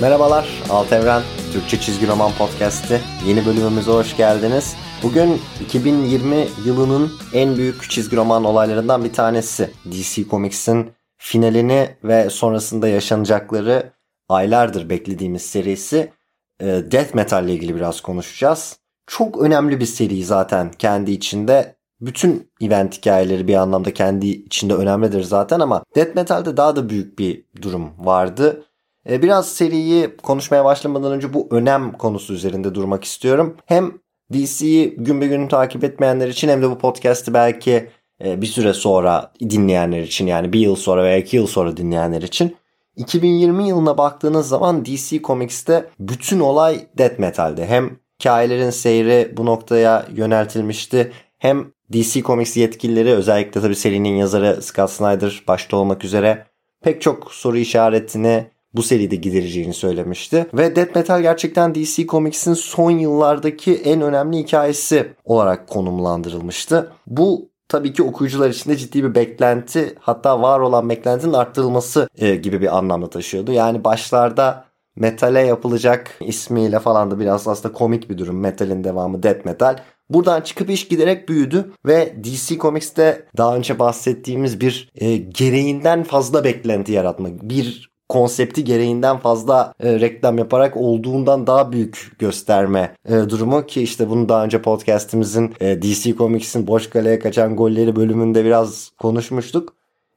Merhabalar, Alt Evren Türkçe Çizgi Roman Podcast'i yeni bölümümüze hoş geldiniz. Bugün 2020 yılının en büyük çizgi roman olaylarından bir tanesi. DC Comics'in finalini ve sonrasında yaşanacakları aylardır beklediğimiz serisi e, Death Metal ile ilgili biraz konuşacağız. Çok önemli bir seri zaten kendi içinde. Bütün event hikayeleri bir anlamda kendi içinde önemlidir zaten ama Death Metal'de daha da büyük bir durum vardı. E, biraz seriyi konuşmaya başlamadan önce bu önem konusu üzerinde durmak istiyorum. Hem DC'yi gün be gün takip etmeyenler için hem de bu podcast'i belki e, bir süre sonra dinleyenler için yani bir yıl sonra veya iki yıl sonra dinleyenler için 2020 yılına baktığınız zaman DC Comics'te bütün olay death metal'de. Hem hikayelerin seyri bu noktaya yöneltilmişti. Hem DC Comics yetkilileri özellikle tabii serinin yazarı Scott Snyder başta olmak üzere pek çok soru işaretini bu seride gidereceğini söylemişti. Ve Death Metal gerçekten DC Comics'in son yıllardaki en önemli hikayesi olarak konumlandırılmıştı. Bu tabii ki okuyucular için de ciddi bir beklenti hatta var olan beklentinin arttırılması e, gibi bir anlamda taşıyordu. Yani başlarda metale yapılacak ismiyle falan da biraz aslında komik bir durum. Metalin devamı death metal. Buradan çıkıp iş giderek büyüdü ve DC Comics'te daha önce bahsettiğimiz bir e, gereğinden fazla beklenti yaratma, bir konsepti gereğinden fazla e, reklam yaparak olduğundan daha büyük gösterme e, durumu ki işte bunu daha önce podcast'imizin e, DC Comics'in boş kaleye kaçan golleri bölümünde biraz konuşmuştuk.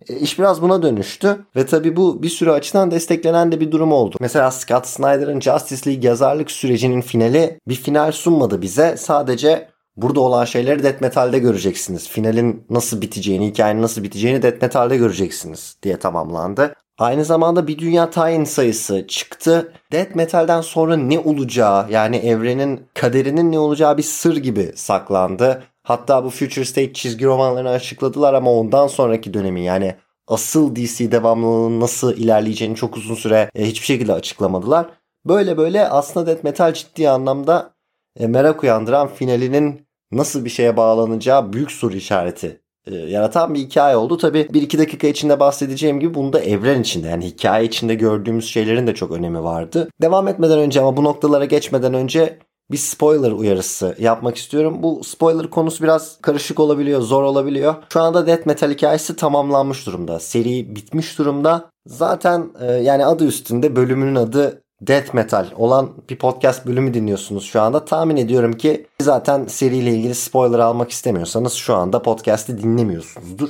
E, iş biraz buna dönüştü ve tabii bu bir sürü açıdan desteklenen de bir durum oldu. Mesela Scott Snyder'ın Justice League yazarlık sürecinin finali bir final sunmadı bize. Sadece burada olan şeyleri Death Metal'de göreceksiniz. Finalin nasıl biteceğini, hikayenin nasıl biteceğini Death Metal'de göreceksiniz diye tamamlandı. Aynı zamanda bir dünya tayin sayısı çıktı. Death Metal'den sonra ne olacağı yani evrenin kaderinin ne olacağı bir sır gibi saklandı. Hatta bu Future State çizgi romanlarını açıkladılar ama ondan sonraki dönemi yani asıl DC devamlılığının nasıl ilerleyeceğini çok uzun süre e, hiçbir şekilde açıklamadılar. Böyle böyle aslında Death Metal ciddi anlamda e, merak uyandıran finalinin nasıl bir şeye bağlanacağı büyük soru işareti yaratan bir hikaye oldu. Tabi bir iki dakika içinde bahsedeceğim gibi bunu da evren içinde yani hikaye içinde gördüğümüz şeylerin de çok önemi vardı. Devam etmeden önce ama bu noktalara geçmeden önce bir spoiler uyarısı yapmak istiyorum. Bu spoiler konusu biraz karışık olabiliyor, zor olabiliyor. Şu anda Death Metal hikayesi tamamlanmış durumda. Seri bitmiş durumda. Zaten e, yani adı üstünde bölümünün adı death metal olan bir podcast bölümü dinliyorsunuz şu anda. Tahmin ediyorum ki zaten seriyle ilgili spoiler almak istemiyorsanız şu anda podcast'i dinlemiyorsunuzdur.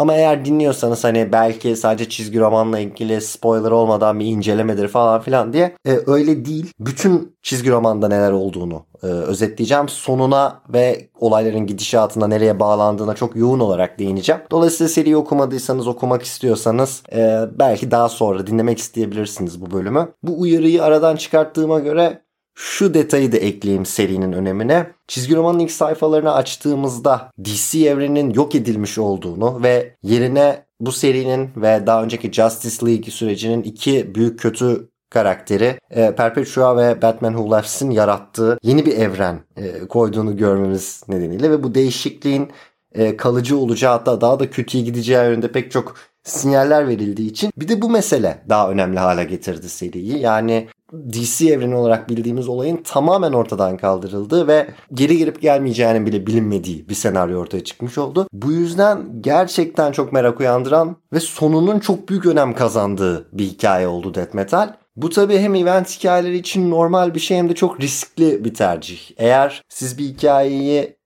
Ama eğer dinliyorsanız hani belki sadece çizgi romanla ilgili spoiler olmadan bir incelemedir falan filan diye e, öyle değil. Bütün çizgi romanda neler olduğunu e, özetleyeceğim. Sonuna ve olayların gidişatına nereye bağlandığına çok yoğun olarak değineceğim. Dolayısıyla seriyi okumadıysanız okumak istiyorsanız e, belki daha sonra dinlemek isteyebilirsiniz bu bölümü. Bu uyarıyı aradan çıkarttığıma göre şu detayı da ekleyeyim serinin önemine. Çizgi romanın ilk sayfalarını açtığımızda DC evreninin yok edilmiş olduğunu ve yerine bu serinin ve daha önceki Justice League sürecinin iki büyük kötü karakteri e, Perpetua ve Batman Who Laughs'in yarattığı yeni bir evren e, koyduğunu görmemiz nedeniyle ve bu değişikliğin e, kalıcı olacağı hatta daha da kötüye gideceği yönünde pek çok sinyaller verildiği için bir de bu mesele daha önemli hale getirdi seriyi. Yani DC evreni olarak bildiğimiz olayın tamamen ortadan kaldırıldığı ve geri gelip gelmeyeceğinin bile bilinmediği bir senaryo ortaya çıkmış oldu. Bu yüzden gerçekten çok merak uyandıran ve sonunun çok büyük önem kazandığı bir hikaye oldu Death Metal. Bu tabi hem event hikayeleri için normal bir şey hem de çok riskli bir tercih. Eğer siz bir hikayeyi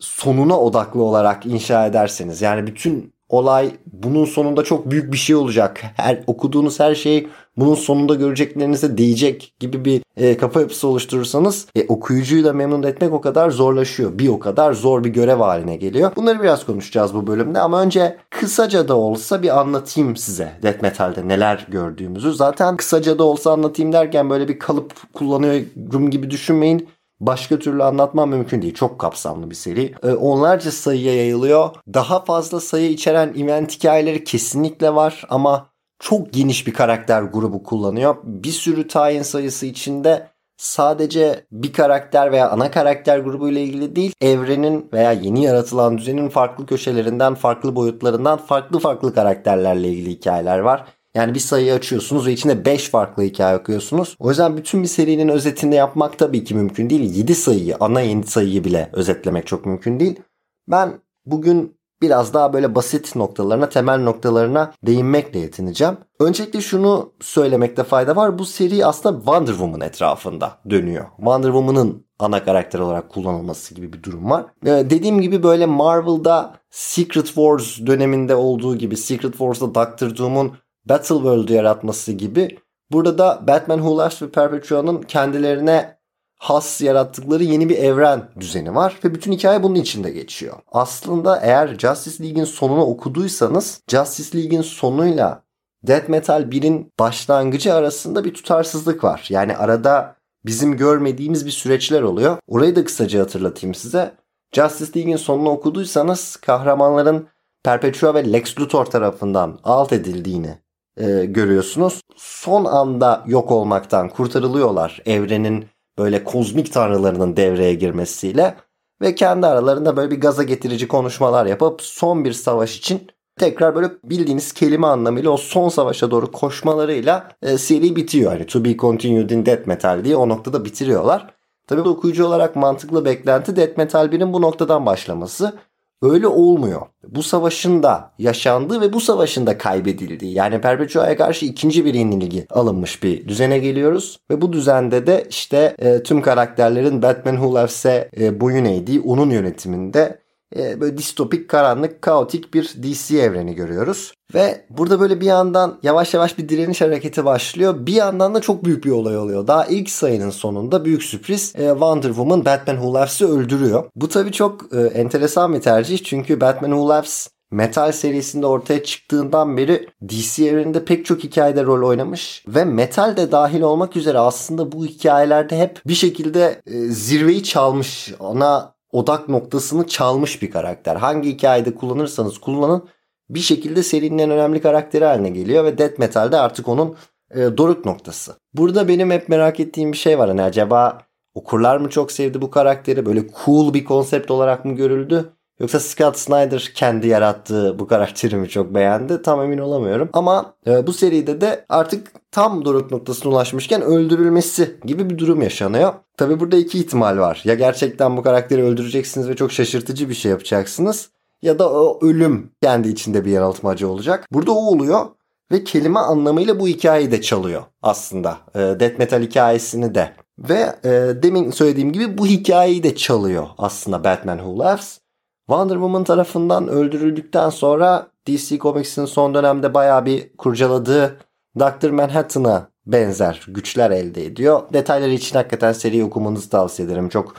sonuna odaklı olarak inşa ederseniz yani bütün olay bunun sonunda çok büyük bir şey olacak. Her okuduğunuz her şey bunun sonunda göreceklerinize değecek gibi bir e, kafa yapısı oluşturursanız e, okuyucuyu da memnun etmek o kadar zorlaşıyor. Bir o kadar zor bir görev haline geliyor. Bunları biraz konuşacağız bu bölümde ama önce kısaca da olsa bir anlatayım size Death Metal'de neler gördüğümüzü. Zaten kısaca da olsa anlatayım derken böyle bir kalıp kullanıyorum gibi düşünmeyin. Başka türlü anlatmam mümkün değil. Çok kapsamlı bir seri. Ee, onlarca sayıya yayılıyor. Daha fazla sayı içeren event hikayeleri kesinlikle var ama çok geniş bir karakter grubu kullanıyor. Bir sürü tayin sayısı içinde sadece bir karakter veya ana karakter grubu ile ilgili değil, evrenin veya yeni yaratılan düzenin farklı köşelerinden, farklı boyutlarından farklı farklı karakterlerle ilgili hikayeler var. Yani bir sayıyı açıyorsunuz ve içinde 5 farklı hikaye okuyorsunuz. O yüzden bütün bir serinin özetini yapmak tabii ki mümkün değil. 7 sayıyı, ana 7 sayıyı bile özetlemek çok mümkün değil. Ben bugün biraz daha böyle basit noktalarına, temel noktalarına değinmekle yetineceğim. Öncelikle şunu söylemekte fayda var. Bu seri aslında Wonder Woman etrafında dönüyor. Wonder Woman'ın ana karakter olarak kullanılması gibi bir durum var. Ee, dediğim gibi böyle Marvel'da Secret Wars döneminde olduğu gibi Secret Wars'da Doctor Doom'un Battle World'u yaratması gibi burada da Batman Who Laughs ve Perpetua'nın kendilerine has yarattıkları yeni bir evren düzeni var ve bütün hikaye bunun içinde geçiyor. Aslında eğer Justice League'in sonunu okuduysanız Justice League'in sonuyla Death Metal 1'in başlangıcı arasında bir tutarsızlık var. Yani arada bizim görmediğimiz bir süreçler oluyor. Orayı da kısaca hatırlatayım size. Justice League'in sonunu okuduysanız kahramanların Perpetua ve Lex Luthor tarafından alt edildiğini e, görüyorsunuz. Son anda yok olmaktan kurtarılıyorlar evrenin böyle kozmik tanrılarının devreye girmesiyle ve kendi aralarında böyle bir gaza getirici konuşmalar yapıp son bir savaş için tekrar böyle bildiğiniz kelime anlamıyla o son savaşa doğru koşmalarıyla e, seri bitiyor. Hani to be continued in death metal diye o noktada bitiriyorlar. Tabii okuyucu olarak mantıklı beklenti death metal 1'in bu noktadan başlaması. Öyle olmuyor. Bu savaşın da yaşandığı ve bu savaşın da kaybedildiği yani Perpetua'ya karşı ikinci bir yenilgi alınmış bir düzene geliyoruz. Ve bu düzende de işte e, tüm karakterlerin Batman Who Loves'e e, boyun eğdiği onun yönetiminde böyle distopik, karanlık, kaotik bir DC evreni görüyoruz. Ve burada böyle bir yandan yavaş yavaş bir direniş hareketi başlıyor. Bir yandan da çok büyük bir olay oluyor. Daha ilk sayının sonunda büyük sürpriz e, Wonder Woman Batman Who Laughs'ı öldürüyor. Bu tabii çok e, enteresan bir tercih. Çünkü Batman Who Laughs Metal serisinde ortaya çıktığından beri DC evreninde pek çok hikayede rol oynamış ve metal de dahil olmak üzere aslında bu hikayelerde hep bir şekilde e, zirveyi çalmış, ana odak noktasını çalmış bir karakter. Hangi hikayede kullanırsanız kullanın bir şekilde serinin en önemli karakteri haline geliyor ve Death Metal'de artık onun e, doruk noktası. Burada benim hep merak ettiğim bir şey var. Hani acaba okurlar mı çok sevdi bu karakteri? Böyle cool bir konsept olarak mı görüldü? Yoksa Scott Snyder kendi yarattığı bu karakteri mi çok beğendi? Tam emin olamıyorum. Ama e, bu seride de artık tam doruk noktasına ulaşmışken öldürülmesi gibi bir durum yaşanıyor. Tabi burada iki ihtimal var. Ya gerçekten bu karakteri öldüreceksiniz ve çok şaşırtıcı bir şey yapacaksınız. Ya da o ölüm kendi içinde bir yanıltmacı olacak. Burada o oluyor ve kelime anlamıyla bu hikayeyi de çalıyor aslında. E, Death Metal hikayesini de. Ve e, demin söylediğim gibi bu hikayeyi de çalıyor aslında Batman Who Laughs. Wonder Woman tarafından öldürüldükten sonra DC Comics'in son dönemde bayağı bir kurcaladığı Dr. Manhattan'a benzer güçler elde ediyor. Detayları için hakikaten seri okumanızı tavsiye ederim. Çok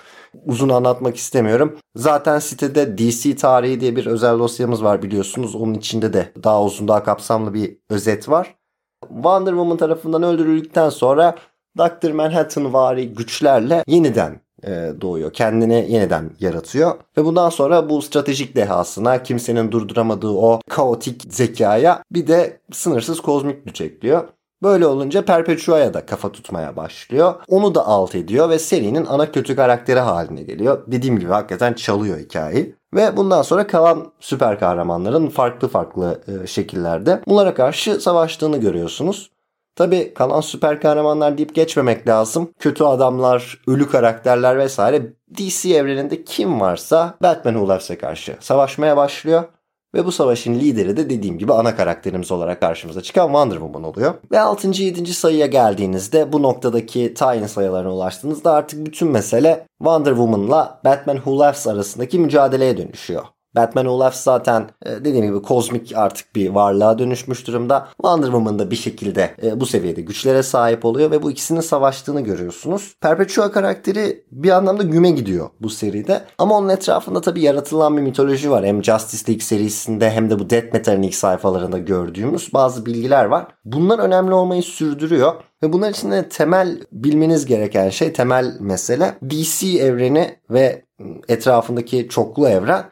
uzun anlatmak istemiyorum. Zaten sitede DC tarihi diye bir özel dosyamız var biliyorsunuz. Onun içinde de daha uzun daha kapsamlı bir özet var. Wonder Woman tarafından öldürüldükten sonra Dr. Manhattan vari güçlerle yeniden doğuyor. Kendini yeniden yaratıyor. Ve bundan sonra bu stratejik dehasına kimsenin durduramadığı o kaotik zekaya bir de sınırsız kozmik güç ekliyor. Böyle olunca Perpetua'ya da kafa tutmaya başlıyor. Onu da alt ediyor ve serinin ana kötü karakteri haline geliyor. Dediğim gibi hakikaten çalıyor hikayeyi. Ve bundan sonra kalan süper kahramanların farklı farklı e, şekillerde bunlara karşı savaştığını görüyorsunuz. Tabi kalan süper kahramanlar deyip geçmemek lazım. Kötü adamlar, ölü karakterler vesaire DC evreninde kim varsa Batman Who karşı savaşmaya başlıyor. Ve bu savaşın lideri de dediğim gibi ana karakterimiz olarak karşımıza çıkan Wonder Woman oluyor. Ve 6. 7. sayıya geldiğinizde bu noktadaki tayin sayılarına ulaştığınızda artık bütün mesele Wonder Woman'la Batman Who Laughs arasındaki mücadeleye dönüşüyor. Batman Olaf zaten e, dediğim gibi kozmik artık bir varlığa dönüşmüş durumda. Wonder Woman da bir şekilde e, bu seviyede güçlere sahip oluyor ve bu ikisinin savaştığını görüyorsunuz. Perpetua karakteri bir anlamda güme gidiyor bu seride. Ama onun etrafında tabii yaratılan bir mitoloji var. Hem Justice League serisinde hem de bu Death Metal'in ilk sayfalarında gördüğümüz bazı bilgiler var. Bunlar önemli olmayı sürdürüyor. Ve bunlar için de temel bilmeniz gereken şey, temel mesele DC evreni ve etrafındaki çoklu evren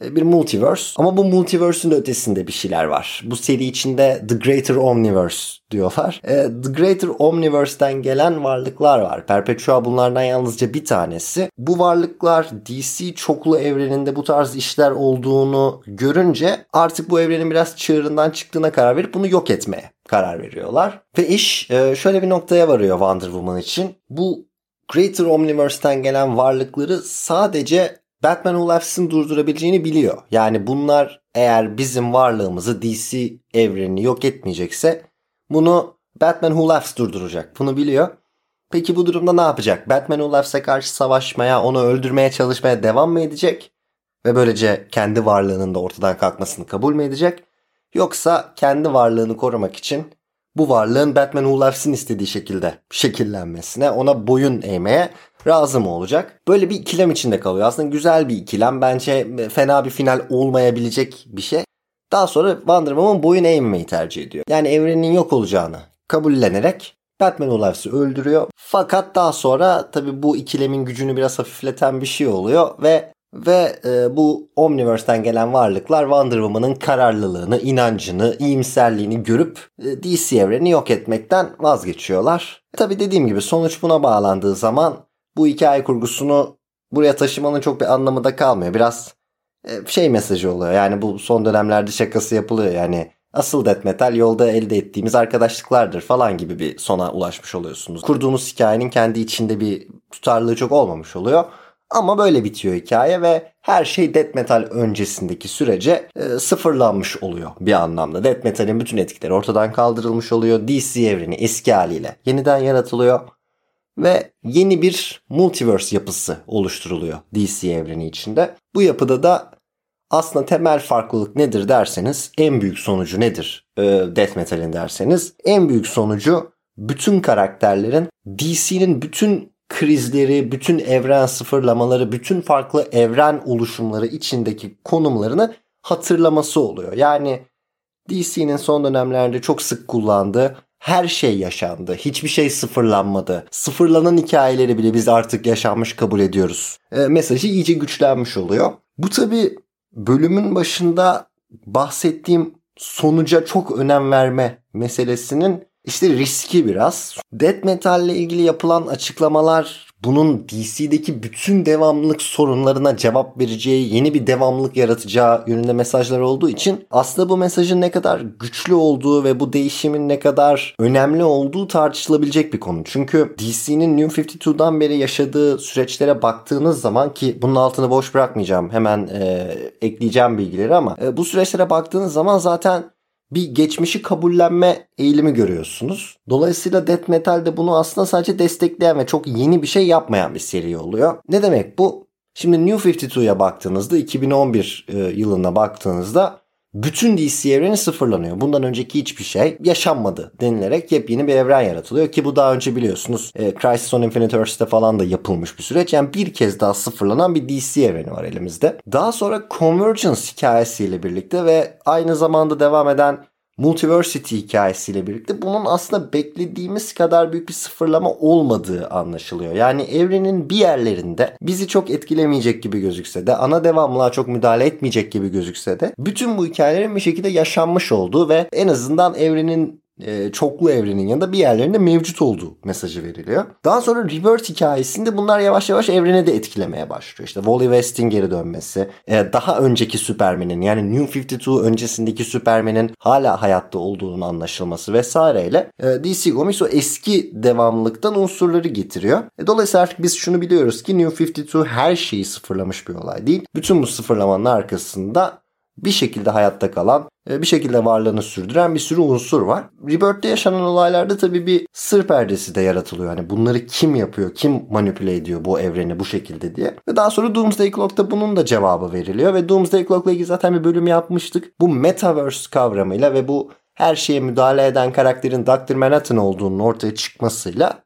bir multiverse. Ama bu multiverse'ün ötesinde bir şeyler var. Bu seri içinde The Greater Omniverse diyorlar. E, The Greater Omniverse'den gelen varlıklar var. Perpetua bunlardan yalnızca bir tanesi. Bu varlıklar DC çoklu evreninde bu tarz işler olduğunu görünce artık bu evrenin biraz çığırından çıktığına karar verip bunu yok etmeye karar veriyorlar. Ve iş e, şöyle bir noktaya varıyor Wonder Woman için. Bu Greater Omniverse'ten gelen varlıkları sadece Batman Who Laughs'ın durdurabileceğini biliyor. Yani bunlar eğer bizim varlığımızı DC evrenini yok etmeyecekse bunu Batman Who Laughs durduracak. Bunu biliyor. Peki bu durumda ne yapacak? Batman Who Laughs'a karşı savaşmaya, onu öldürmeye çalışmaya devam mı edecek? Ve böylece kendi varlığının da ortadan kalkmasını kabul mü edecek? Yoksa kendi varlığını korumak için bu varlığın Batman Who Laughs'ın istediği şekilde şekillenmesine, ona boyun eğmeye razı mı olacak? Böyle bir ikilem içinde kalıyor. Aslında güzel bir ikilem. Bence fena bir final olmayabilecek bir şey. Daha sonra Wonder Woman boyun eğmemeyi tercih ediyor. Yani evrenin yok olacağını kabullenerek Batman Olafs'ı öldürüyor. Fakat daha sonra tabi bu ikilemin gücünü biraz hafifleten bir şey oluyor ve ve e, bu Omniverse'den gelen varlıklar Wonder Woman'ın kararlılığını, inancını, iyimserliğini görüp e, DC evreni yok etmekten vazgeçiyorlar. Tabi dediğim gibi sonuç buna bağlandığı zaman bu hikaye kurgusunu buraya taşımanın çok bir anlamı da kalmıyor. Biraz e, şey mesajı oluyor. Yani bu son dönemlerde şakası yapılıyor. Yani asıl death metal yolda elde ettiğimiz arkadaşlıklardır falan gibi bir sona ulaşmış oluyorsunuz. Kurduğumuz hikayenin kendi içinde bir tutarlılığı çok olmamış oluyor. Ama böyle bitiyor hikaye ve her şey death metal öncesindeki sürece e, sıfırlanmış oluyor bir anlamda. Death metal'in bütün etkileri ortadan kaldırılmış oluyor. DC evreni eski haliyle yeniden yaratılıyor ve yeni bir multiverse yapısı oluşturuluyor DC evreni içinde. Bu yapıda da aslında temel farklılık nedir derseniz en büyük sonucu nedir e, death metal'in derseniz en büyük sonucu bütün karakterlerin DC'nin bütün krizleri, bütün evren sıfırlamaları, bütün farklı evren oluşumları içindeki konumlarını hatırlaması oluyor. Yani DC'nin son dönemlerde çok sık kullandığı her şey yaşandı. Hiçbir şey sıfırlanmadı. Sıfırlanan hikayeleri bile biz artık yaşanmış kabul ediyoruz. E, mesajı iyice güçlenmiş oluyor. Bu tabi bölümün başında bahsettiğim sonuca çok önem verme meselesinin işte riski biraz. Death metal ile ilgili yapılan açıklamalar bunun DC'deki bütün devamlılık sorunlarına cevap vereceği, yeni bir devamlılık yaratacağı yönünde mesajlar olduğu için aslında bu mesajın ne kadar güçlü olduğu ve bu değişimin ne kadar önemli olduğu tartışılabilecek bir konu. Çünkü DC'nin New 52'dan beri yaşadığı süreçlere baktığınız zaman ki bunun altını boş bırakmayacağım. Hemen e, ekleyeceğim bilgileri ama e, bu süreçlere baktığınız zaman zaten bir geçmişi kabullenme eğilimi görüyorsunuz. Dolayısıyla Death Metal de bunu aslında sadece destekleyen ve çok yeni bir şey yapmayan bir seri oluyor. Ne demek bu? Şimdi New 52'ya baktığınızda 2011 e, yılına baktığınızda bütün DC evreni sıfırlanıyor. Bundan önceki hiçbir şey yaşanmadı denilerek yepyeni bir evren yaratılıyor ki bu daha önce biliyorsunuz e, Crisis on Infinite Earths'te falan da yapılmış bir süreç. Yani bir kez daha sıfırlanan bir DC evreni var elimizde. Daha sonra Convergence hikayesiyle birlikte ve aynı zamanda devam eden Multiversity hikayesiyle birlikte bunun aslında beklediğimiz kadar büyük bir sıfırlama olmadığı anlaşılıyor. Yani evrenin bir yerlerinde bizi çok etkilemeyecek gibi gözükse de ana devamlığa çok müdahale etmeyecek gibi gözükse de bütün bu hikayelerin bir şekilde yaşanmış olduğu ve en azından evrenin e, çoklu evrenin yanında bir yerlerinde mevcut olduğu mesajı veriliyor. Daha sonra Rebirth hikayesinde bunlar yavaş yavaş evreni de etkilemeye başlıyor. İşte Wally West'in geri dönmesi, e, daha önceki Superman'in yani New 52 öncesindeki Superman'in hala hayatta olduğunun anlaşılması vesaireyle e, DC Comics o eski devamlılıktan unsurları getiriyor. E, dolayısıyla artık biz şunu biliyoruz ki New 52 her şeyi sıfırlamış bir olay değil. Bütün bu sıfırlamanın arkasında bir şekilde hayatta kalan, e, bir şekilde varlığını sürdüren bir sürü unsur var. Rebirth'te yaşanan olaylarda tabii bir sır perdesi de yaratılıyor. Hani bunları kim yapıyor, kim manipüle ediyor bu evreni bu şekilde diye. Ve daha sonra Doomsday Clock'ta bunun da cevabı veriliyor. Ve Doomsday Clock'la ilgili zaten bir bölüm yapmıştık. Bu Metaverse kavramıyla ve bu her şeye müdahale eden karakterin Dr. Manhattan olduğunun ortaya çıkmasıyla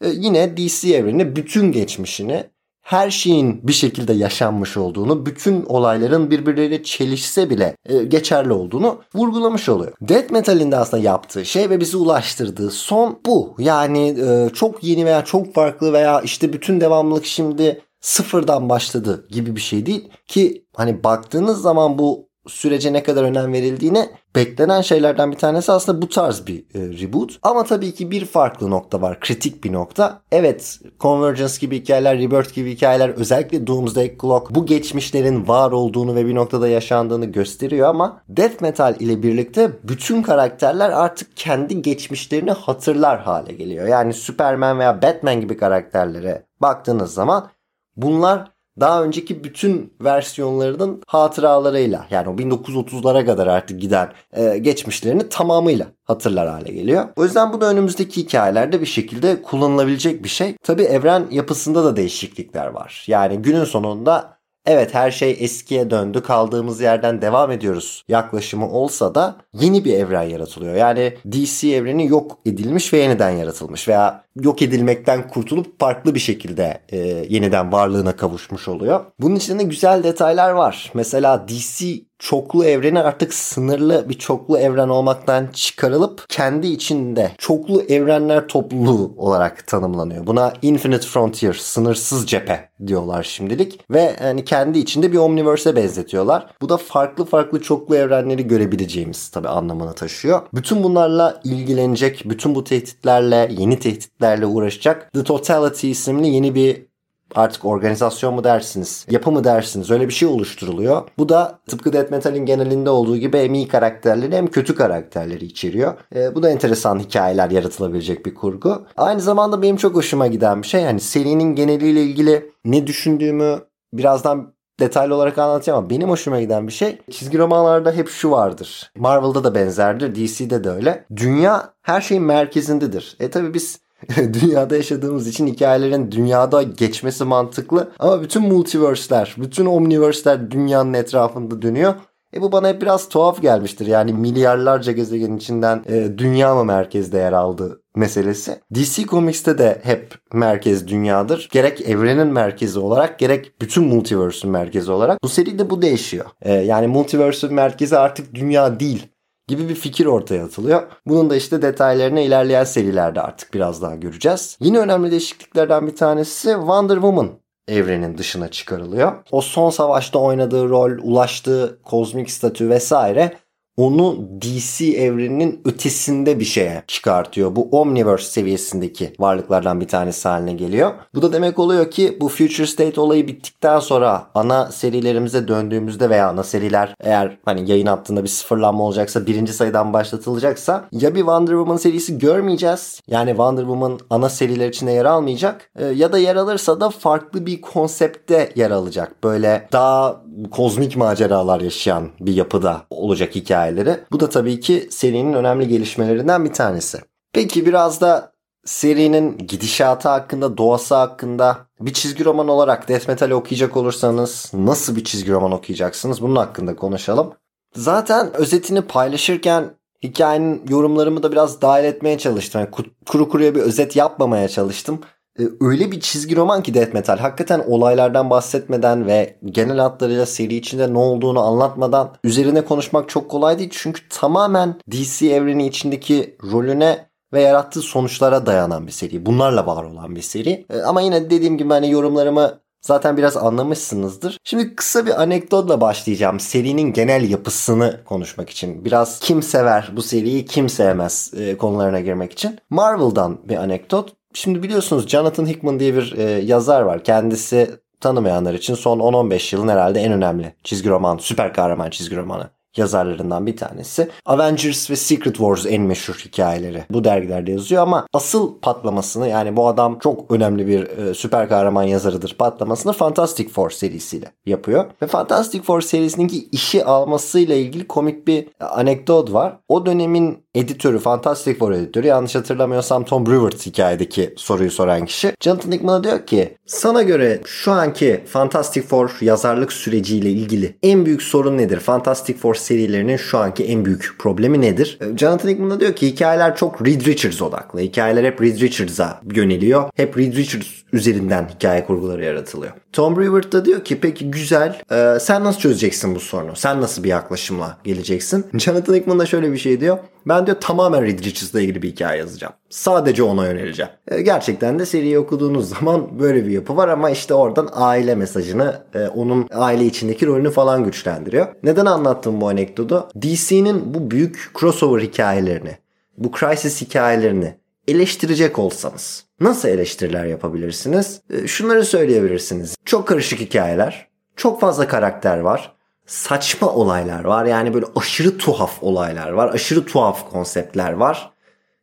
e, yine DC evreni bütün geçmişini her şeyin bir şekilde yaşanmış olduğunu, bütün olayların birbirleriyle çelişse bile e, geçerli olduğunu vurgulamış oluyor. Death Metal'in de aslında yaptığı şey ve bizi ulaştırdığı son bu. Yani e, çok yeni veya çok farklı veya işte bütün devamlılık şimdi sıfırdan başladı gibi bir şey değil ki hani baktığınız zaman bu sürece ne kadar önem verildiğine beklenen şeylerden bir tanesi aslında bu tarz bir e, reboot. Ama tabii ki bir farklı nokta var. Kritik bir nokta. Evet Convergence gibi hikayeler, Rebirth gibi hikayeler özellikle Doomsday Clock bu geçmişlerin var olduğunu ve bir noktada yaşandığını gösteriyor ama Death Metal ile birlikte bütün karakterler artık kendi geçmişlerini hatırlar hale geliyor. Yani Superman veya Batman gibi karakterlere baktığınız zaman bunlar daha önceki bütün versiyonlarının hatıralarıyla yani o 1930'lara kadar artık giden e, geçmişlerini tamamıyla hatırlar hale geliyor. O yüzden bu da önümüzdeki hikayelerde bir şekilde kullanılabilecek bir şey. Tabi evren yapısında da değişiklikler var. Yani günün sonunda evet her şey eskiye döndü kaldığımız yerden devam ediyoruz yaklaşımı olsa da yeni bir evren yaratılıyor. Yani DC evreni yok edilmiş ve yeniden yaratılmış veya yok edilmekten kurtulup farklı bir şekilde e, yeniden varlığına kavuşmuş oluyor. Bunun içinde güzel detaylar var. Mesela DC çoklu evreni artık sınırlı bir çoklu evren olmaktan çıkarılıp kendi içinde çoklu evrenler topluluğu olarak tanımlanıyor. Buna Infinite Frontier, sınırsız cephe diyorlar şimdilik ve yani kendi içinde bir omniverse'e benzetiyorlar. Bu da farklı farklı çoklu evrenleri görebileceğimiz tabi anlamını taşıyor. Bütün bunlarla ilgilenecek, bütün bu tehditlerle, yeni tehditlerle uğraşacak The Totality isimli yeni bir artık organizasyon mu dersiniz, yapı mı dersiniz öyle bir şey oluşturuluyor. Bu da tıpkı Death Metal'in genelinde olduğu gibi hem iyi karakterleri hem kötü karakterleri içeriyor. E, bu da enteresan hikayeler yaratılabilecek bir kurgu. Aynı zamanda benim çok hoşuma giden bir şey yani serinin geneliyle ilgili ne düşündüğümü birazdan detaylı olarak anlatacağım ama benim hoşuma giden bir şey çizgi romanlarda hep şu vardır. Marvel'da da benzerdir, DC'de de öyle. Dünya her şeyin merkezindedir. E tabi biz dünyada yaşadığımız için hikayelerin dünyada geçmesi mantıklı. Ama bütün multiverse'ler, bütün omniverse'ler dünyanın etrafında dönüyor. E bu bana hep biraz tuhaf gelmiştir. Yani milyarlarca gezegenin içinden e, dünya mı merkezde yer aldı meselesi. DC Comics'te de hep merkez dünyadır. Gerek evrenin merkezi olarak gerek bütün multiverse'ün merkezi olarak. Bu seride bu değişiyor. E, yani multiverse'ün merkezi artık dünya değil gibi bir fikir ortaya atılıyor. Bunun da işte detaylarını ilerleyen serilerde artık biraz daha göreceğiz. Yine önemli değişikliklerden bir tanesi Wonder Woman evrenin dışına çıkarılıyor. O son savaşta oynadığı rol, ulaştığı kozmik statü vesaire onu DC evreninin ötesinde bir şeye çıkartıyor. Bu Omniverse seviyesindeki varlıklardan bir tanesi haline geliyor. Bu da demek oluyor ki bu Future State olayı bittikten sonra ana serilerimize döndüğümüzde veya ana seriler eğer hani yayın attığında bir sıfırlanma olacaksa birinci sayıdan başlatılacaksa ya bir Wonder Woman serisi görmeyeceğiz. Yani Wonder Woman ana seriler içinde yer almayacak. E, ya da yer alırsa da farklı bir konsepte yer alacak. Böyle daha kozmik maceralar yaşayan bir yapıda olacak hikaye hikayeleri. Bu da tabii ki serinin önemli gelişmelerinden bir tanesi. Peki biraz da serinin gidişatı hakkında, doğası hakkında bir çizgi roman olarak Death Metal okuyacak olursanız nasıl bir çizgi roman okuyacaksınız? Bunun hakkında konuşalım. Zaten özetini paylaşırken hikayenin yorumlarımı da biraz dahil etmeye çalıştım. Yani kuru kuruya bir özet yapmamaya çalıştım. Ee, öyle bir çizgi roman ki Death Metal hakikaten olaylardan bahsetmeden ve genel hatlarıyla seri içinde ne olduğunu anlatmadan üzerine konuşmak çok kolay değil. Çünkü tamamen DC evreni içindeki rolüne ve yarattığı sonuçlara dayanan bir seri. Bunlarla var olan bir seri. Ee, ama yine dediğim gibi hani yorumlarımı zaten biraz anlamışsınızdır. Şimdi kısa bir anekdotla başlayacağım. Serinin genel yapısını konuşmak için. Biraz kim sever bu seriyi kim sevmez e, konularına girmek için. Marvel'dan bir anekdot. Şimdi biliyorsunuz Jonathan Hickman diye bir e, yazar var. Kendisi tanımayanlar için son 10-15 yılın herhalde en önemli çizgi roman, süper kahraman çizgi romanı yazarlarından bir tanesi. Avengers ve Secret Wars en meşhur hikayeleri bu dergilerde yazıyor ama asıl patlamasını yani bu adam çok önemli bir e, süper kahraman yazarıdır patlamasını Fantastic Four serisiyle yapıyor. Ve Fantastic Four serisindeki işi almasıyla ilgili komik bir anekdot var. O dönemin editörü, Fantastic Four editörü yanlış hatırlamıyorsam Tom Brewer hikayedeki soruyu soran kişi. Jonathan Hickman'a diyor ki sana göre şu anki Fantastic Four yazarlık süreciyle ilgili en büyük sorun nedir? Fantastic Four serilerinin şu anki en büyük problemi nedir? E, Jonathan Hickman diyor ki hikayeler çok Reed Richards odaklı. Hikayeler hep Reed Richards'a yöneliyor. Hep Reed Richards üzerinden hikaye kurguları yaratılıyor. Tom Brewer da diyor ki peki güzel e, sen nasıl çözeceksin bu sorunu? Sen nasıl bir yaklaşımla geleceksin? Jonathan Hickman da şöyle bir şey diyor. Ben diyor tamamen Reed Richards'la ilgili bir hikaye yazacağım. Sadece ona yöneleceğim. E, gerçekten de seriyi okuduğunuz zaman böyle bir yapı var ama işte oradan aile mesajını, e, onun aile içindeki rolünü falan güçlendiriyor. Neden anlattım bu anekdotu? DC'nin bu büyük crossover hikayelerini, bu crisis hikayelerini eleştirecek olsanız nasıl eleştiriler yapabilirsiniz? E, şunları söyleyebilirsiniz. Çok karışık hikayeler, çok fazla karakter var saçma olaylar var. Yani böyle aşırı tuhaf olaylar var. Aşırı tuhaf konseptler var.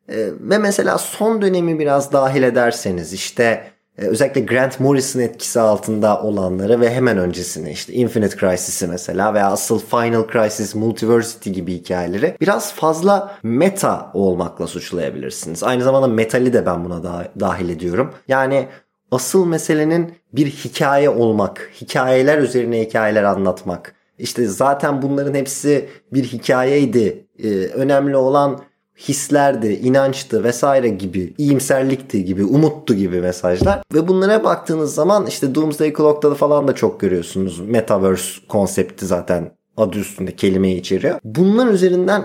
Ee, ve mesela son dönemi biraz dahil ederseniz işte e, özellikle Grant Morrison etkisi altında olanları ve hemen öncesini işte Infinite Crisis'i mesela veya asıl Final Crisis Multiversity gibi hikayeleri biraz fazla meta olmakla suçlayabilirsiniz. Aynı zamanda metali de ben buna da, dahil ediyorum. Yani asıl meselenin bir hikaye olmak, hikayeler üzerine hikayeler anlatmak, işte zaten bunların hepsi bir hikayeydi. Ee, önemli olan hislerdi, inançtı vesaire gibi, iyimserlikti gibi, umuttu gibi mesajlar. Ve bunlara baktığınız zaman işte Doomsday Clock'ta da falan da çok görüyorsunuz. Metaverse konsepti zaten adı üstünde kelimeyi içeriyor. Bunlar üzerinden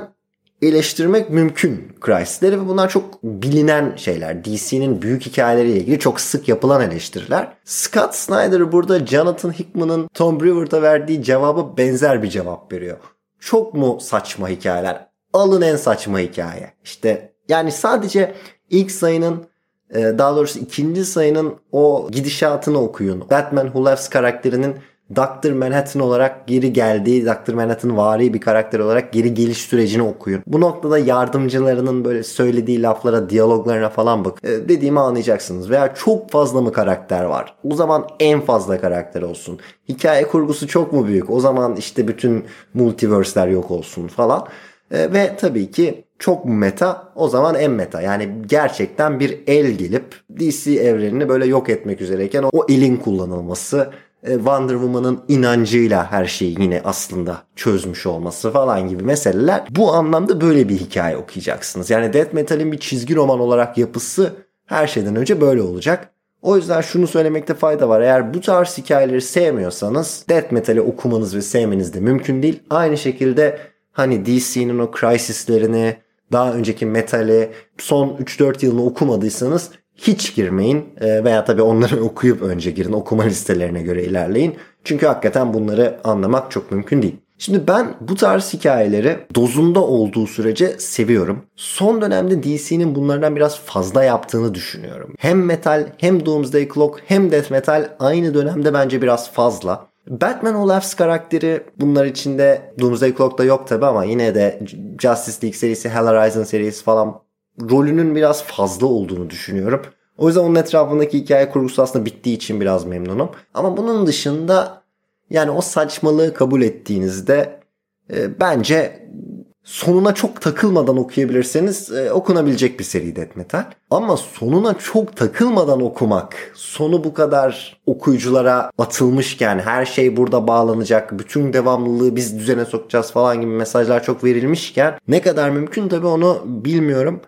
eleştirmek mümkün Chrysler'i ve bunlar çok bilinen şeyler. DC'nin büyük hikayeleriyle ilgili çok sık yapılan eleştiriler. Scott Snyder burada Jonathan Hickman'ın Tom Brewer'da verdiği cevaba benzer bir cevap veriyor. Çok mu saçma hikayeler? Alın en saçma hikaye. İşte yani sadece ilk sayının e, daha doğrusu ikinci sayının o gidişatını okuyun. Batman Who Laughs karakterinin Dr. Manhattan olarak geri geldiği, Dr. Manhattan vari bir karakter olarak geri geliş sürecini okuyun. Bu noktada yardımcılarının böyle söylediği laflara, diyaloglarına falan bak. E, dediğimi anlayacaksınız. Veya çok fazla mı karakter var? O zaman en fazla karakter olsun. Hikaye kurgusu çok mu büyük? O zaman işte bütün multiverse'ler yok olsun falan. E, ve tabii ki çok meta o zaman en meta. Yani gerçekten bir el gelip DC evrenini böyle yok etmek üzereyken o elin kullanılması Wonder Woman'ın inancıyla her şeyi yine aslında çözmüş olması falan gibi meseleler. Bu anlamda böyle bir hikaye okuyacaksınız. Yani Death Metal'in bir çizgi roman olarak yapısı her şeyden önce böyle olacak. O yüzden şunu söylemekte fayda var. Eğer bu tarz hikayeleri sevmiyorsanız Death Metal'i okumanız ve sevmeniz de mümkün değil. Aynı şekilde hani DC'nin o crisislerini, daha önceki Metal'i, son 3-4 yılını okumadıysanız hiç girmeyin e, veya tabii onları okuyup önce girin okuma listelerine göre ilerleyin. Çünkü hakikaten bunları anlamak çok mümkün değil. Şimdi ben bu tarz hikayeleri dozunda olduğu sürece seviyorum. Son dönemde DC'nin bunlardan biraz fazla yaptığını düşünüyorum. Hem metal hem Doomsday Clock hem death metal aynı dönemde bence biraz fazla. Batman Olaf's karakteri bunlar içinde Doomsday Clock'ta yok tabi ama yine de Justice League serisi, Hell Horizon serisi falan rolünün biraz fazla olduğunu düşünüyorum. O yüzden onun etrafındaki hikaye kurgusu aslında bittiği için biraz memnunum. Ama bunun dışında yani o saçmalığı kabul ettiğinizde e, bence sonuna çok takılmadan okuyabilirseniz e, okunabilecek bir seri Death Metal. Ama sonuna çok takılmadan okumak, sonu bu kadar okuyuculara atılmışken her şey burada bağlanacak, bütün devamlılığı biz düzene sokacağız falan gibi mesajlar çok verilmişken ne kadar mümkün tabii onu bilmiyorum.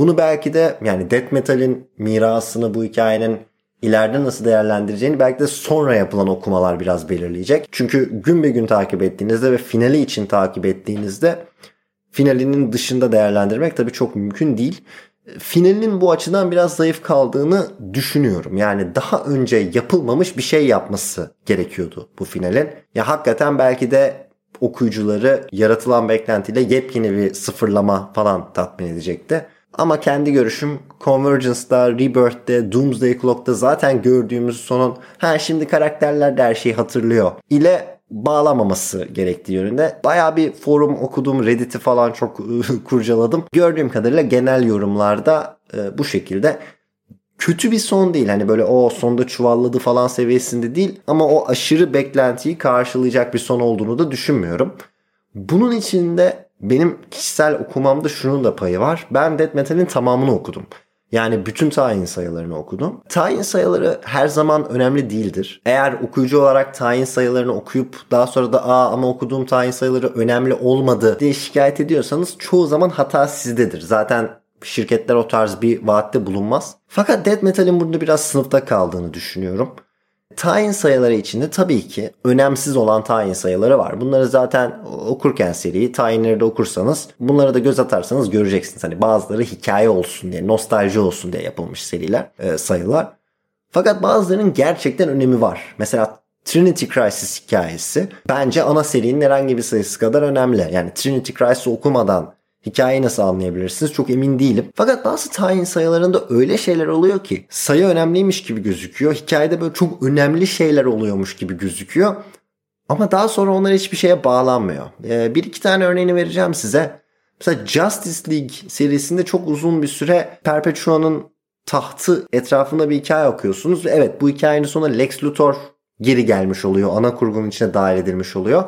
Bunu belki de yani death metal'in mirasını bu hikayenin ileride nasıl değerlendireceğini belki de sonra yapılan okumalar biraz belirleyecek. Çünkü gün be gün takip ettiğinizde ve finali için takip ettiğinizde finalinin dışında değerlendirmek tabii çok mümkün değil. Finalinin bu açıdan biraz zayıf kaldığını düşünüyorum. Yani daha önce yapılmamış bir şey yapması gerekiyordu bu finalin. Ya hakikaten belki de okuyucuları yaratılan beklentiyle yepyeni bir sıfırlama falan tatmin edecekti. Ama kendi görüşüm Convergence'da, Rebirth'te, Doomsday Clock'ta zaten gördüğümüz sonun ha şimdi karakterler de her şeyi hatırlıyor ile bağlamaması gerektiği yönünde. Baya bir forum okudum, Reddit'i falan çok kurcaladım. Gördüğüm kadarıyla genel yorumlarda e, bu şekilde kötü bir son değil. Hani böyle o sonda çuvalladı falan seviyesinde değil ama o aşırı beklentiyi karşılayacak bir son olduğunu da düşünmüyorum. Bunun içinde benim kişisel okumamda şunun da payı var. Ben Death Metal'in tamamını okudum. Yani bütün tayin sayılarını okudum. Tayin sayıları her zaman önemli değildir. Eğer okuyucu olarak tayin sayılarını okuyup daha sonra da aa ama okuduğum tayin sayıları önemli olmadı diye şikayet ediyorsanız çoğu zaman hata sizdedir. Zaten şirketler o tarz bir vaatte bulunmaz. Fakat Death Metal'in burada biraz sınıfta kaldığını düşünüyorum. Tayin sayıları içinde tabii ki önemsiz olan tayin sayıları var. Bunları zaten okurken seriyi tayinleri de okursanız bunlara da göz atarsanız göreceksiniz. Hani bazıları hikaye olsun diye, nostalji olsun diye yapılmış seriler, e, sayılar. Fakat bazılarının gerçekten önemi var. Mesela Trinity Crisis hikayesi bence ana serinin herhangi bir sayısı kadar önemli. Yani Trinity Crisis'i okumadan Hikayeyi nasıl anlayabilirsiniz çok emin değilim. Fakat bazı tayin sayılarında öyle şeyler oluyor ki sayı önemliymiş gibi gözüküyor. Hikayede böyle çok önemli şeyler oluyormuş gibi gözüküyor. Ama daha sonra onlar hiçbir şeye bağlanmıyor. Ee, bir iki tane örneğini vereceğim size. Mesela Justice League serisinde çok uzun bir süre Perpetua'nın tahtı etrafında bir hikaye okuyorsunuz. Evet bu hikayenin sonunda Lex Luthor geri gelmiş oluyor. Ana kurgunun içine dahil edilmiş oluyor.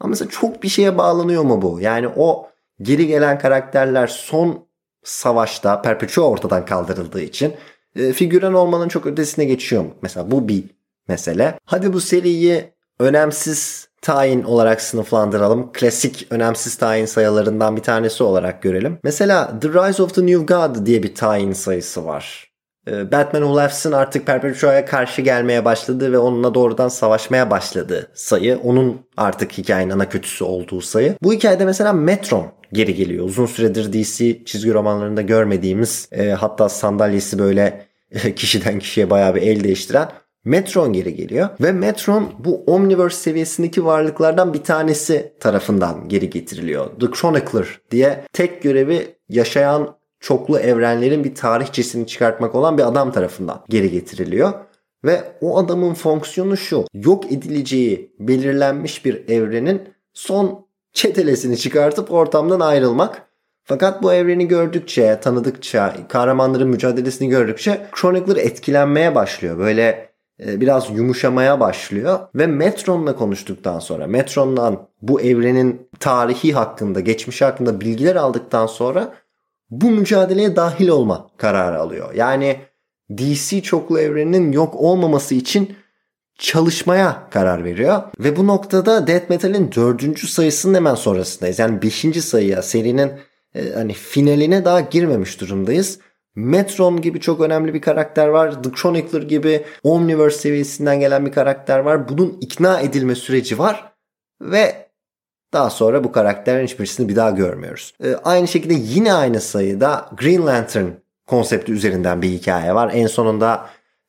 Ama mesela çok bir şeye bağlanıyor mu bu? Yani o geri gelen karakterler son savaşta Perpetua ortadan kaldırıldığı için e, figüran olmanın çok ötesine geçiyor mu? Mesela bu bir mesele. Hadi bu seriyi önemsiz tayin olarak sınıflandıralım. Klasik önemsiz tayin sayılarından bir tanesi olarak görelim. Mesela The Rise of the New God diye bir tayin sayısı var. Ee, Batman Who artık Perpetua'ya karşı gelmeye başladı ve onunla doğrudan savaşmaya başladı sayı. Onun artık hikayenin ana kötüsü olduğu sayı. Bu hikayede mesela Metron geri geliyor. Uzun süredir DC çizgi romanlarında görmediğimiz e, hatta sandalyesi böyle e, kişiden kişiye bayağı bir el değiştiren Metron geri geliyor ve Metron bu Omniverse seviyesindeki varlıklardan bir tanesi tarafından geri getiriliyor. The Chronicler diye tek görevi yaşayan çoklu evrenlerin bir tarihçesini çıkartmak olan bir adam tarafından geri getiriliyor. Ve o adamın fonksiyonu şu. Yok edileceği belirlenmiş bir evrenin son çetelesini çıkartıp ortamdan ayrılmak. Fakat bu evreni gördükçe, tanıdıkça, kahramanların mücadelesini gördükçe Chronicler etkilenmeye başlıyor. Böyle e, biraz yumuşamaya başlıyor ve Metron'la konuştuktan sonra Metron'dan bu evrenin tarihi hakkında, geçmişi hakkında bilgiler aldıktan sonra bu mücadeleye dahil olma kararı alıyor. Yani DC çoklu evreninin yok olmaması için çalışmaya karar veriyor. Ve bu noktada Death Metal'in dördüncü sayısının hemen sonrasındayız. Yani beşinci sayıya serinin e, hani finaline daha girmemiş durumdayız. Metron gibi çok önemli bir karakter var. The Chronicler gibi Omniverse seviyesinden gelen bir karakter var. Bunun ikna edilme süreci var. Ve daha sonra bu karakterlerin hiçbirisini bir daha görmüyoruz. Ee, aynı şekilde yine aynı sayıda Green Lantern konsepti üzerinden bir hikaye var. En sonunda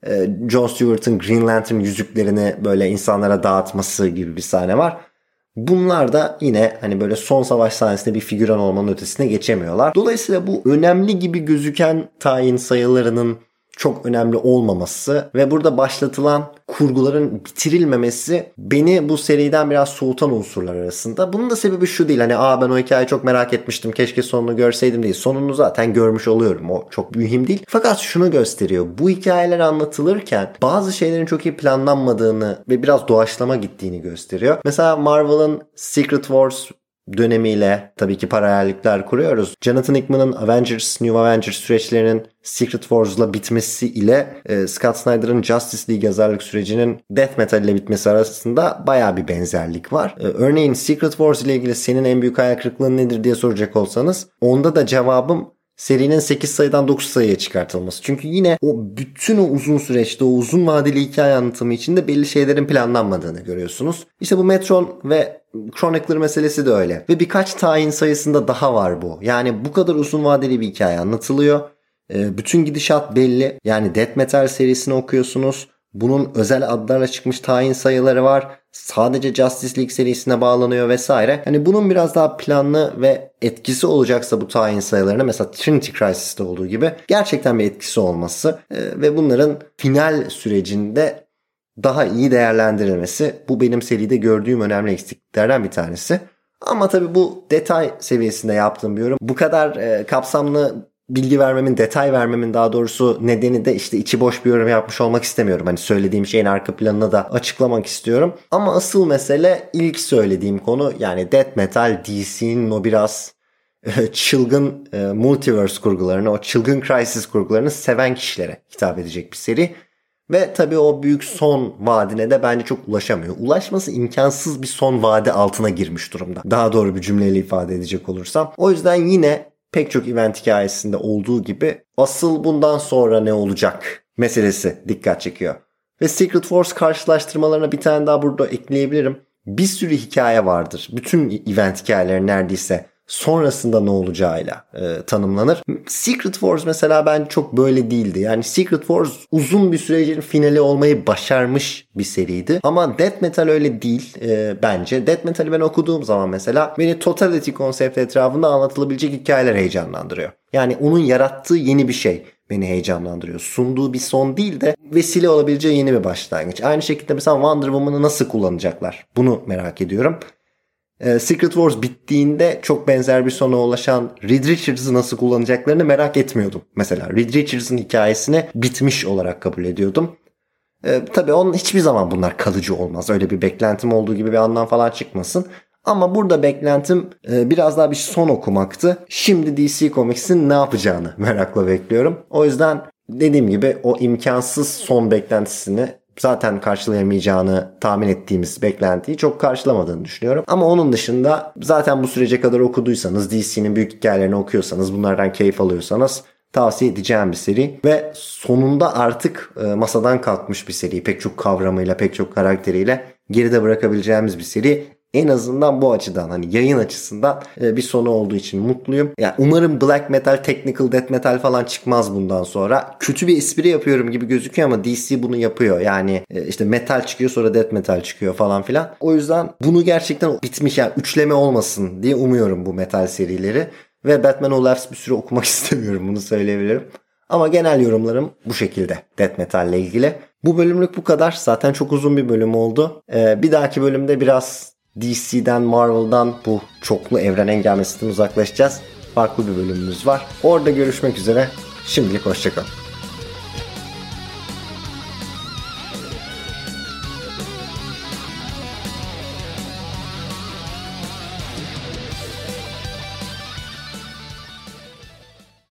e, John Stewart'ın Green Lantern yüzüklerini böyle insanlara dağıtması gibi bir sahne var. Bunlar da yine hani böyle son savaş sahnesinde bir figüran olmanın ötesine geçemiyorlar. Dolayısıyla bu önemli gibi gözüken tayin sayılarının çok önemli olmaması ve burada başlatılan kurguların bitirilmemesi beni bu seriden biraz soğutan unsurlar arasında. Bunun da sebebi şu değil hani aa ben o hikayeyi çok merak etmiştim keşke sonunu görseydim değil. Sonunu zaten görmüş oluyorum o çok mühim değil. Fakat şunu gösteriyor bu hikayeler anlatılırken bazı şeylerin çok iyi planlanmadığını ve biraz doğaçlama gittiğini gösteriyor. Mesela Marvel'ın Secret Wars dönemiyle tabii ki paralellikler kuruyoruz. Jonathan Hickman'ın Avengers, New Avengers süreçlerinin Secret Wars'la bitmesi ile e, Scott Snyder'ın Justice League yazarlık sürecinin Death Metal ile bitmesi arasında baya bir benzerlik var. E, örneğin Secret Wars ile ilgili senin en büyük hayal kırıklığın nedir diye soracak olsanız onda da cevabım serinin 8 sayıdan 9 sayıya çıkartılması. Çünkü yine o bütün o uzun süreçte o uzun vadeli hikaye anlatımı içinde belli şeylerin planlanmadığını görüyorsunuz. İşte bu Metron ve Chronicler meselesi de öyle. Ve birkaç tayin sayısında daha var bu. Yani bu kadar uzun vadeli bir hikaye anlatılıyor. Ee, bütün gidişat belli. Yani Death Metal serisini okuyorsunuz. Bunun özel adlarla çıkmış tayin sayıları var. Sadece Justice League serisine bağlanıyor vesaire. Hani bunun biraz daha planlı ve etkisi olacaksa bu tayin sayılarına mesela Trinity Crisis'te olduğu gibi gerçekten bir etkisi olması e, ve bunların final sürecinde daha iyi değerlendirilmesi bu benim seride gördüğüm önemli eksikliklerden bir tanesi. Ama tabii bu detay seviyesinde yaptığım bir yorum. Bu kadar e, kapsamlı bilgi vermemin, detay vermemin daha doğrusu nedeni de işte içi boş bir yorum yapmış olmak istemiyorum. Hani söylediğim şeyin arka planını da açıklamak istiyorum. Ama asıl mesele ilk söylediğim konu yani Death Metal DC'nin o biraz e, çılgın e, multiverse kurgularını, o çılgın crisis kurgularını seven kişilere hitap edecek bir seri. Ve tabii o büyük son vadine de bence çok ulaşamıyor. Ulaşması imkansız bir son vade altına girmiş durumda. Daha doğru bir cümleyle ifade edecek olursam. O yüzden yine pek çok event hikayesinde olduğu gibi asıl bundan sonra ne olacak meselesi dikkat çekiyor. Ve Secret Wars karşılaştırmalarına bir tane daha burada ekleyebilirim. Bir sürü hikaye vardır. Bütün event hikayeleri neredeyse sonrasında ne olacağıyla e, tanımlanır. Secret Wars mesela ben çok böyle değildi. Yani Secret Wars uzun bir sürecin finali olmayı başarmış bir seriydi. Ama Death Metal öyle değil e, bence. Death Metal'i ben okuduğum zaman mesela beni Totality konsepti etrafında anlatılabilecek hikayeler heyecanlandırıyor. Yani onun yarattığı yeni bir şey beni heyecanlandırıyor. Sunduğu bir son değil de vesile olabileceği yeni bir başlangıç. Aynı şekilde mesela Wonder Woman'ı nasıl kullanacaklar? Bunu merak ediyorum. Ee, Secret Wars bittiğinde çok benzer bir sona ulaşan Reed Richards'ı nasıl kullanacaklarını merak etmiyordum. Mesela Reed Richards'ın hikayesini bitmiş olarak kabul ediyordum. Ee, tabii onun hiçbir zaman bunlar kalıcı olmaz. Öyle bir beklentim olduğu gibi bir anlam falan çıkmasın. Ama burada beklentim e, biraz daha bir son okumaktı. Şimdi DC Comics'in ne yapacağını merakla bekliyorum. O yüzden dediğim gibi o imkansız son beklentisini zaten karşılayamayacağını tahmin ettiğimiz beklentiyi çok karşılamadığını düşünüyorum. Ama onun dışında zaten bu sürece kadar okuduysanız, DC'nin büyük hikayelerini okuyorsanız, bunlardan keyif alıyorsanız tavsiye edeceğim bir seri ve sonunda artık e, masadan kalkmış bir seri. Pek çok kavramıyla, pek çok karakteriyle geride bırakabileceğimiz bir seri. En azından bu açıdan hani yayın açısından e, bir sonu olduğu için mutluyum. Yani umarım black metal, technical death metal falan çıkmaz bundan sonra. Kötü bir espri yapıyorum gibi gözüküyor ama DC bunu yapıyor. Yani e, işte metal çıkıyor sonra death metal çıkıyor falan filan. O yüzden bunu gerçekten bitmiş yani üçleme olmasın diye umuyorum bu metal serileri. Ve Batman Who Laughs bir süre okumak istemiyorum bunu söyleyebilirim. Ama genel yorumlarım bu şekilde Death Metal ile ilgili. Bu bölümlük bu kadar. Zaten çok uzun bir bölüm oldu. Ee, bir dahaki bölümde biraz DC'den, Marvel'dan bu çoklu evren engelmesinden uzaklaşacağız. Farklı bir bölümümüz var. Orada görüşmek üzere. Şimdilik hoşçakalın.